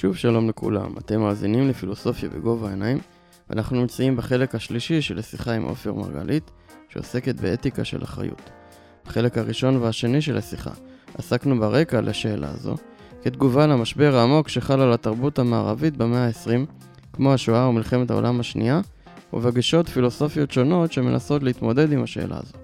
שוב שלום לכולם, אתם מאזינים לפילוסופיה בגובה העיניים, ואנחנו נמצאים בחלק השלישי של השיחה עם עופר מרגלית, שעוסקת באתיקה של אחריות. בחלק הראשון והשני של השיחה עסקנו ברקע לשאלה הזו, כתגובה למשבר העמוק שחל על התרבות המערבית במאה ה-20, כמו השואה ומלחמת העולם השנייה, ובגישות פילוסופיות שונות שמנסות להתמודד עם השאלה הזו.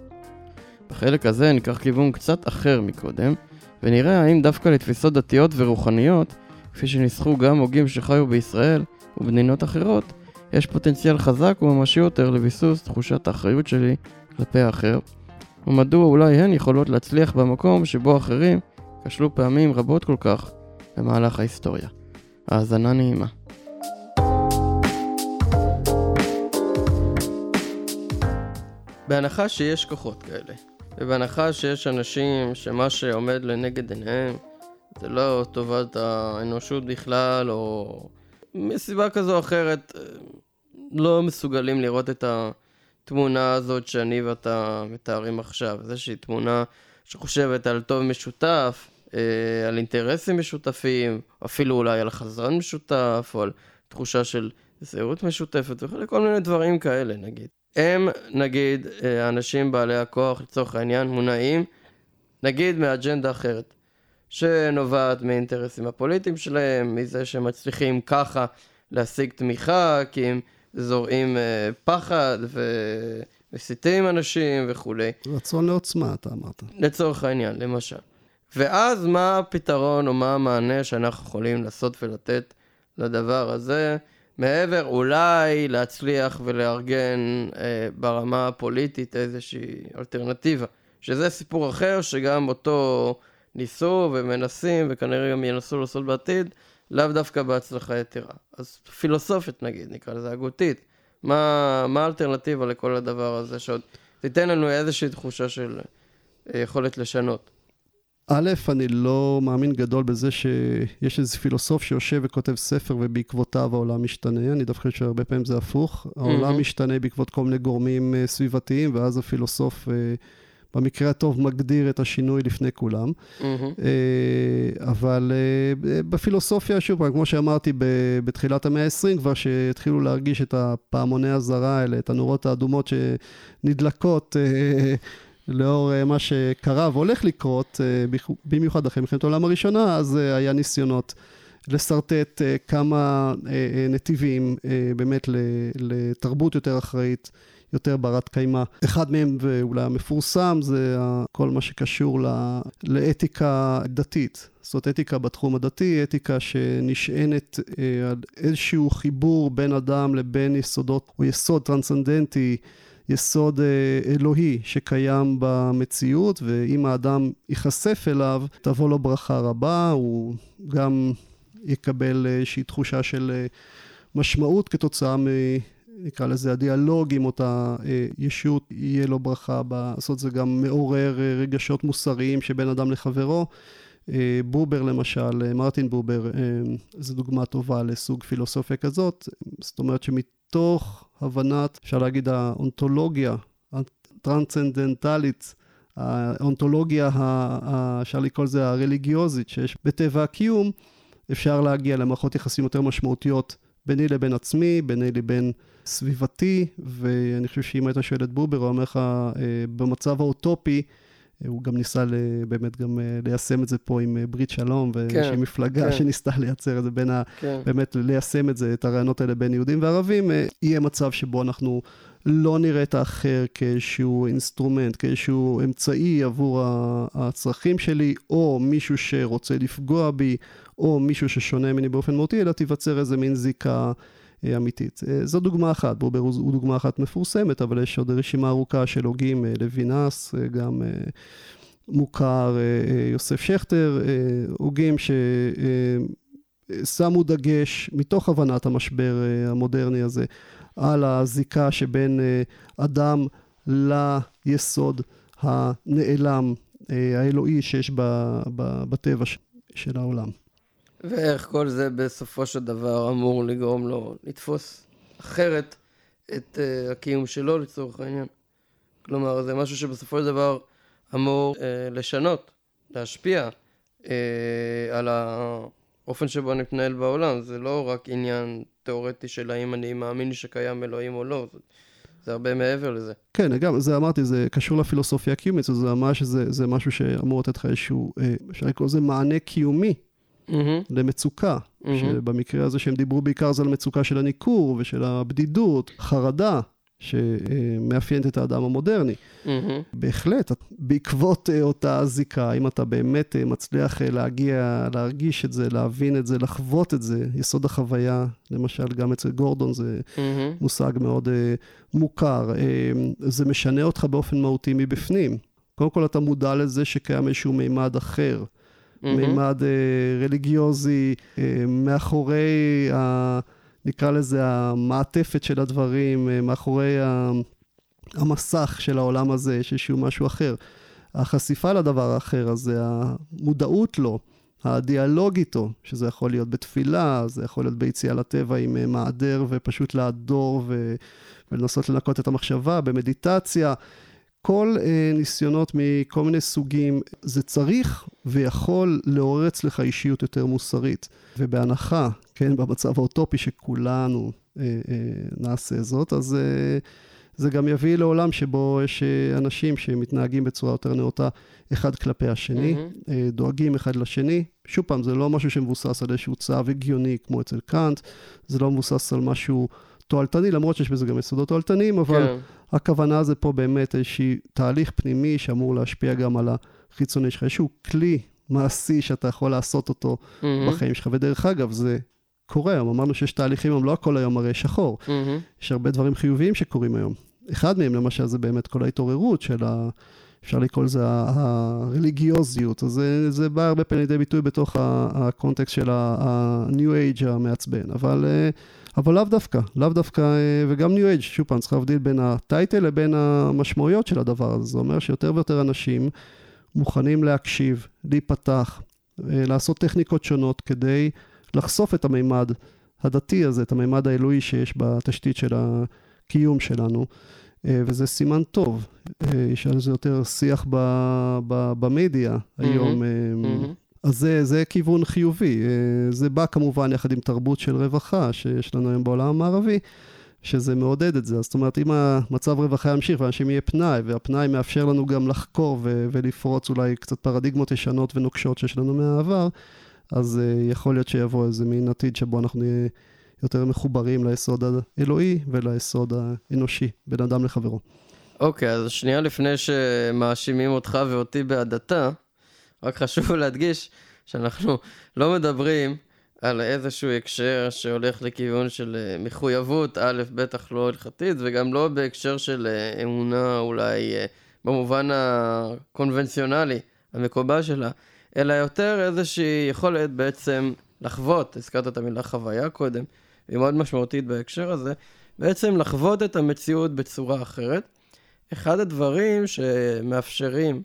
בחלק הזה ניקח כיוון קצת אחר מקודם, ונראה האם דווקא לתפיסות דתיות ורוחניות, כפי שניסחו גם הוגים שחיו בישראל ובמדינות אחרות, יש פוטנציאל חזק וממשי יותר לביסוס תחושת האחריות שלי כלפי האחר, ומדוע אולי הן יכולות להצליח במקום שבו אחרים כשלו פעמים רבות כל כך במהלך ההיסטוריה. האזנה נעימה. בהנחה שיש כוחות כאלה, ובהנחה שיש אנשים שמה שעומד לנגד עיניהם זה לא טובת האנושות בכלל, או מסיבה כזו או אחרת לא מסוגלים לראות את התמונה הזאת שאני ואתה מתארים עכשיו. איזושהי תמונה שחושבת על טוב משותף, אה, על אינטרסים משותפים, אפילו אולי על חזון משותף, או על תחושה של זהות משותפת וכולי, כל מיני דברים כאלה נגיד. הם, נגיד, אה, האנשים בעלי הכוח, לצורך העניין, מונעים, נגיד, מאג'נדה אחרת, שנובעת מאינטרסים הפוליטיים שלהם, מזה שהם מצליחים ככה להשיג תמיכה, כי הם זורעים אה, פחד ומסיתים אנשים וכולי. רצון לעוצמה, אתה אמרת. לצורך העניין, למשל. ואז מה הפתרון או מה המענה שאנחנו יכולים לעשות ולתת לדבר הזה? מעבר אולי להצליח ולארגן אה, ברמה הפוליטית איזושהי אלטרנטיבה. שזה סיפור אחר שגם אותו ניסו ומנסים וכנראה גם ינסו לעשות בעתיד, לאו דווקא בהצלחה יתרה. אז פילוסופית נגיד, נקרא לזה הגותית. מה, מה האלטרנטיבה לכל הדבר הזה שעוד תיתן לנו איזושהי תחושה של אה, יכולת לשנות. א', אני לא מאמין גדול בזה שיש איזה פילוסוף שיושב וכותב ספר ובעקבותיו העולם משתנה. אני דווקא חושב שהרבה פעמים זה הפוך. העולם משתנה בעקבות כל מיני גורמים אה, סביבתיים, ואז הפילוסוף, אה, במקרה הטוב, מגדיר את השינוי לפני כולם. אה, אבל בפילוסופיה, שוב פעם, כמו שאמרתי בתחילת המאה ה-20, כבר שהתחילו להרגיש את הפעמוני הזרה האלה, את הנורות האדומות שנדלקות. לאור אה, מה שקרה והולך לקרות, אה, במיוחד אחרי מלחמת העולם הראשונה, אז אה, היה ניסיונות לשרטט כמה נתיבים באמת לתרבות יותר אחראית. יותר ברת קיימא. אחד מהם, ואולי המפורסם, זה כל מה שקשור לאתיקה דתית. זאת אתיקה בתחום הדתי, אתיקה שנשענת על איזשהו חיבור בין אדם לבין יסודות, או יסוד טרנסצנדנטי. יסוד אה, אלוהי שקיים במציאות, ואם האדם ייחשף אליו, תבוא לו ברכה רבה, הוא גם יקבל איזושהי תחושה של אה, משמעות כתוצאה מ... נקרא לזה הדיאלוג עם אותה אה, ישות, יהיה לו ברכה, לעשות זה גם מעורר רגשות מוסריים שבין אדם לחברו. בובר למשל, מרטין בובר, זו דוגמה טובה לסוג פילוסופיה כזאת, זאת אומרת שמתוך הבנת, אפשר להגיד, האונתולוגיה הטרנסצנדנטלית, האונתולוגיה, אפשר לקרוא לזה הרליגיוזית, שיש בטבע הקיום, אפשר להגיע למערכות יחסים יותר משמעותיות ביני לבין עצמי, ביני לבין סביבתי, ואני חושב שאם היית שואל את בובר, הוא אומר לך, אה, במצב האוטופי, הוא גם ניסה באמת גם אה, ליישם את זה פה עם אה, ברית שלום, ואיזושהי כן, מפלגה כן. שניסתה לייצר את זה בין ה... כן. באמת ליישם את זה, את הרעיונות האלה בין יהודים וערבים, אה, יהיה מצב שבו אנחנו לא נראה את האחר כאיזשהו אינסטרומנט, כאיזשהו אמצעי עבור הצרכים שלי, או מישהו שרוצה לפגוע בי, או מישהו ששונה ממני באופן מהותי, אלא תיווצר איזה מין זיקה. אה, אמיתית. אה, זו דוגמה אחת, בובר הוא דוגמה אחת מפורסמת, אבל יש עוד רשימה ארוכה של הוגים, אה, לוינס, גם מוכר, יוסף שכטר, הוגים ששמו דגש, מתוך הבנת המשבר המודרני הזה, על הזיקה שבין אדם ליסוד הנעלם, האלוהי שיש בטבע של העולם. ואיך כל זה בסופו של דבר אמור לגרום לו לתפוס אחרת את uh, הקיום שלו לצורך העניין. כלומר, זה משהו שבסופו של דבר אמור uh, לשנות, להשפיע uh, על האופן שבו אני מתנהל בעולם, זה לא רק עניין תיאורטי של האם אני מאמין שקיים אלוהים או לא, זה, הרבה מעבר לזה. כן, גם, זה אמרתי, זה קשור לפילוסופיה הקיומית, זה ממש, זה, זה משהו שאמור לתת לך איזשהו, אפשר לקרוא לזה מענה קיומי mm-hmm. למצוקה. Mm-hmm. שבמקרה הזה שהם דיברו בעיקר זה על מצוקה של הניכור ושל הבדידות, חרדה. שמאפיינת את האדם המודרני. Mm-hmm. בהחלט, בעקבות אה, אותה זיקה, אם אתה באמת אה, מצליח אה, להגיע, להרגיש את זה, להבין את זה, לחוות את זה, יסוד החוויה, למשל, גם אצל גורדון זה mm-hmm. מושג מאוד מוכר, זה משנה אותך באופן מהותי מבפנים. קודם כל אתה מודע לזה שקיים איזשהו מימד אחר, mm-hmm. מימד רליגיוזי, מאחורי ה... נקרא לזה המעטפת של הדברים, אה, מאחורי המסך של העולם הזה, יש איזשהו משהו אחר. החשיפה לדבר האחר הזה, המודעות לו, הדיאלוג איתו, שזה יכול להיות בתפילה, זה יכול להיות ביציאה לטבע עם אה, מעדר ופשוט לעדור ו... ולנסות לנקות את המחשבה, במדיטציה. כל אה, ניסיונות מכל מיני סוגים, זה צריך ויכול לעורר אצלך אישיות יותר מוסרית. ובהנחה, כן, במצב האוטופי שכולנו אה, אה, נעשה זאת, אז אה, זה גם יביא לעולם שבו יש אה, אנשים שמתנהגים בצורה יותר נאותה אחד כלפי השני, mm-hmm. אה, דואגים אחד לשני. שוב פעם, זה לא משהו שמבוסס על איזשהו צו הגיוני כמו אצל קאנט, זה לא מבוסס על משהו... תועלתני, למרות שיש בזה גם יסודות תועלתניים, אבל כן. הכוונה זה פה באמת איזשהו תהליך פנימי שאמור להשפיע גם על החיצוני שלך, איזשהו כלי מעשי שאתה יכול לעשות אותו mm-hmm. בחיים שלך. ודרך אגב, זה קורה היום, אמרנו שיש תהליכים היום, לא הכל היום הרי שחור. Mm-hmm. יש הרבה דברים חיוביים שקורים היום. אחד מהם, למשל, זה באמת כל ההתעוררות של ה... אפשר לקרוא לזה הרליגיוזיות, אז זה, זה בא הרבה פעמים לידי ביטוי בתוך הקונטקסט של ה-new age המעצבן, אבל, אה, אבל לאו דווקא, לאו דווקא, אה, וגם new age, שוב פעם, צריך להבדיל בין הטייטל לבין המשמעויות של הדבר הזה, זה אומר שיותר ויותר אנשים מוכנים להקשיב, להיפתח, אה, לעשות טכניקות שונות כדי לחשוף את המימד הדתי הזה, את המימד האלוהי שיש בתשתית של הקיום שלנו. אה, וזה סימן טוב. יש על זה יותר שיח במדיה היום. Mm-hmm. אז זה, זה כיוון חיובי. זה בא כמובן יחד עם תרבות של רווחה שיש לנו היום בעולם המערבי, שזה מעודד את זה. זאת אומרת, אם המצב רווחה ימשיך ואנשים יהיה פנאי, והפנאי מאפשר לנו גם לחקור ו- ולפרוץ אולי קצת פרדיגמות ישנות ונוקשות שיש לנו מהעבר, אז uh, יכול להיות שיבוא איזה מין עתיד שבו אנחנו נהיה יותר מחוברים ליסוד האלוהי וליסוד האנושי, בין אדם לחברו. אוקיי, okay, אז שנייה לפני שמאשימים אותך ואותי בהדתה, רק חשוב להדגיש שאנחנו לא מדברים על איזשהו הקשר שהולך לכיוון של אה, מחויבות, א', בטח לא הלכתית, וגם לא בהקשר של אה, אמונה אולי אה, במובן הקונבנציונלי, המקובל שלה, אלא יותר איזושהי יכולת בעצם לחוות, הזכרת את המילה חוויה קודם, היא מאוד משמעותית בהקשר הזה, בעצם לחוות את המציאות בצורה אחרת. אחד הדברים שמאפשרים,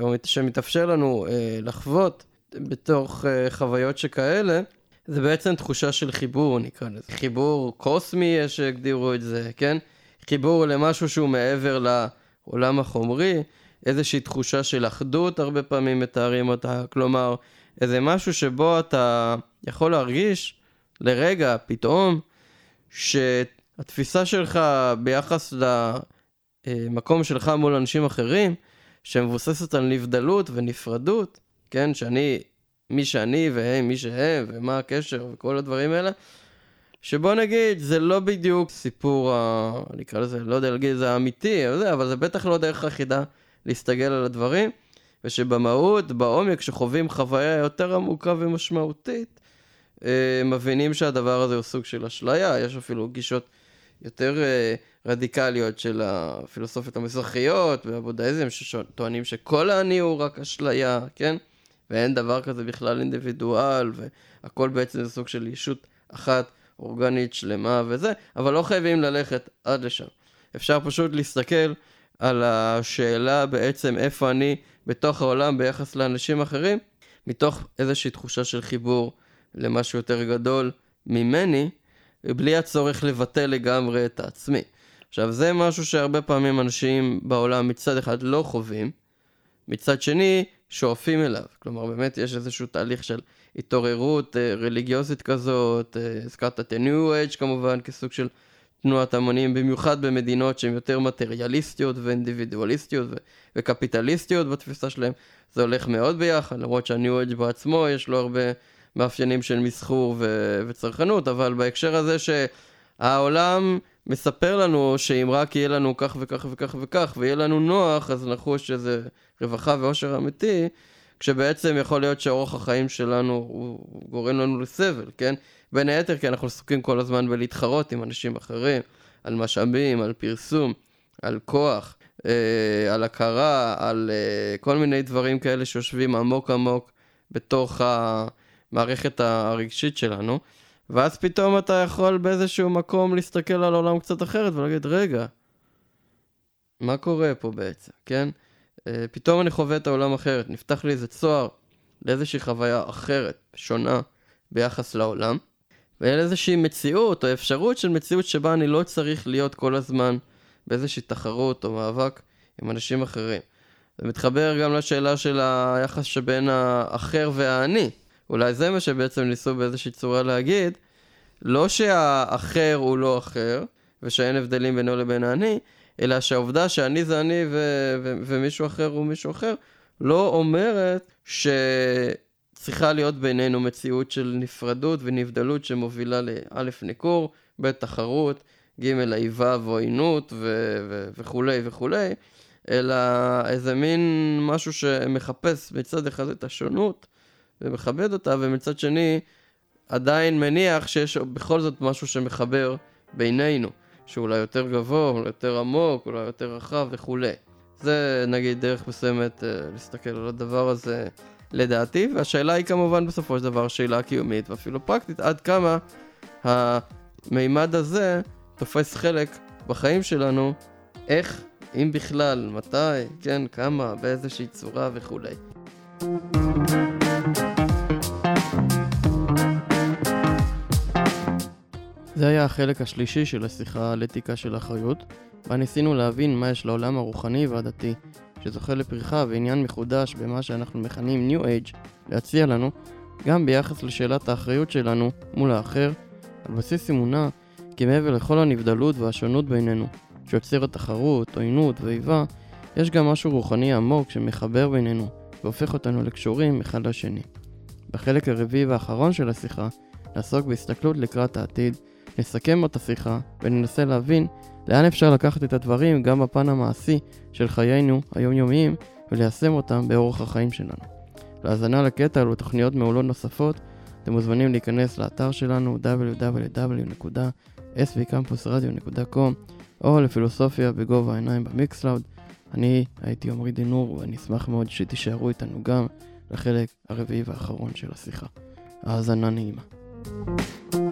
או שמתאפשר לנו לחוות בתוך uh, חוויות שכאלה, זה בעצם תחושה של חיבור, נקרא לזה. חיבור קוסמי, יש שהגדירו את זה, כן? חיבור למשהו שהוא מעבר לעולם החומרי, איזושהי תחושה של אחדות, הרבה פעמים מתארים אותה, כלומר, איזה משהו שבו אתה יכול להרגיש לרגע, פתאום, שהתפיסה שלך ביחס למקום שלך מול אנשים אחרים, שמבוססת על נבדלות ונפרדות, כן? שאני, מי שאני והם מי שהם, ומה הקשר וכל הדברים האלה. שבוא נגיד, זה לא בדיוק סיפור, ה... נקרא לזה, לא יודע להגיד אבל זה, אבל זה בטח לא דרך אחידה להסתגל על הדברים, ושבמהות, בעומק, שחווים חוויה יותר עמוקה ומשמעותית, אה, מבינים שהדבר הזה הוא סוג של אשליה, יש אפילו גישות יותר אה, רדיקליות של הפילוסופיות המזרחיות והבודהיזם, שטוענים שכל האני הוא רק אשליה, כן? ואין דבר כזה בכלל אינדיבידואל, והכל בעצם זה סוג של ישות אחת, אורגנית, שלמה וזה, אבל לא חייבים ללכת עד לשם. אפשר פשוט להסתכל על השאלה בעצם איפה אני בתוך העולם ביחס לאנשים אחרים, מתוך איזושהי תחושה של חיבור למשהו יותר גדול ממני, בלי הצורך לבטא לגמרי את העצמי. עכשיו, זה משהו שהרבה פעמים אנשים בעולם מצד אחד לא חווים, מצד שני, שואפים אליו. כלומר, באמת יש איזשהו תהליך של התעוררות אה, רליגיוזית כזאת, אה, את ה-New Age כמובן, כסוג של תנועת המונים, במיוחד במדינות שהן יותר מטריאליסטיות ואינדיבידואליסטיות ו- וקפיטליסטיות בתפיסה שלהם. זה הולך מאוד ביחד, למרות שה-New Age בעצמו יש לו הרבה מאפיינים של מסחור ו- וצרכנות, אבל בהקשר הזה שהעולם מספר לנו שאם רק יהיה לנו כך וכך וכך וכך ויהיה לנו נוח, אז נחוש איזה רווחה ואושר אמיתי, כשבעצם יכול להיות שאורח החיים שלנו הוא גורם לנו לסבל, כן? בין היתר כי אנחנו עסוקים כל הזמן בלהתחרות עם אנשים אחרים, על משאבים, על פרסום, על כוח, אה, על הכרה, על אה, כל מיני דברים כאלה שיושבים עמוק עמוק בתוך המערכת הרגשית שלנו. ואז פתאום אתה יכול באיזשהו מקום להסתכל על העולם קצת אחרת ולהגיד, רגע, מה קורה פה בעצם, כן? אה, פתאום אני חווה את העולם אחרת, נפתח לי איזה צוהר לאיזושהי חוויה אחרת, שונה, ביחס לעולם. ואין איזושהי מציאות או אפשרות של מציאות שבה אני לא צריך להיות כל הזמן באיזושהי תחרות או מאבק עם אנשים אחרים. זה מתחבר גם לשאלה של היחס שבין האחר והאני. אולי זה מה שבעצם ניסו באיזושהי צורה להגיד, לא שהאחר הוא לא אחר, ושאין הבדלים בינו לבין האני, אלא שהעובדה שאני זה אני ו- ו- ומישהו אחר הוא מישהו אחר, לא אומרת שצריכה להיות בינינו מציאות של נפרדות ונבדלות שמובילה לאלף ניכור, ב' תחרות, ג' איבה ועוינות ו- ו- וכולי וכולי, אלא איזה מין משהו שמחפש מצד אחד את השונות ומכבד אותה, ומצד שני עדיין מניח שיש בכל זאת משהו שמחבר בינינו. שאולי יותר גבוה, אולי יותר עמוק, אולי יותר רחב וכולי. זה נגיד דרך מסוימת אה, להסתכל על הדבר הזה לדעתי, והשאלה היא כמובן בסופו של דבר שאלה קיומית ואפילו פרקטית, עד כמה המימד הזה תופס חלק בחיים שלנו, איך, אם בכלל, מתי, כן, כמה, באיזושהי צורה וכולי. זה היה החלק השלישי של השיחה על אתיקה של אחריות, בה ניסינו להבין מה יש לעולם הרוחני והדתי, שזוכה לפריחה ועניין מחודש במה שאנחנו מכנים New Age, להציע לנו, גם ביחס לשאלת האחריות שלנו מול האחר, על בסיס אמונה כי מעבר לכל הנבדלות והשונות בינינו, שיוצרת תחרות, עוינות ואיבה, יש גם משהו רוחני עמוק שמחבר בינינו, והופך אותנו לקשורים אחד לשני. בחלק הרביעי והאחרון של השיחה, נעסוק בהסתכלות לקראת העתיד, נסכם את השיחה וננסה להבין לאן אפשר לקחת את הדברים גם בפן המעשי של חיינו היומיומיים וליישם אותם באורח החיים שלנו. להאזנה לקטע ולתוכניות מעולות נוספות אתם מוזמנים להיכנס לאתר שלנו www.svcampusradio.com או לפילוסופיה בגובה העיניים במיקסלאוד. אני הייתי עמרי דינור ואני אשמח מאוד שתישארו איתנו גם לחלק הרביעי והאחרון של השיחה. האזנה נעימה. thank you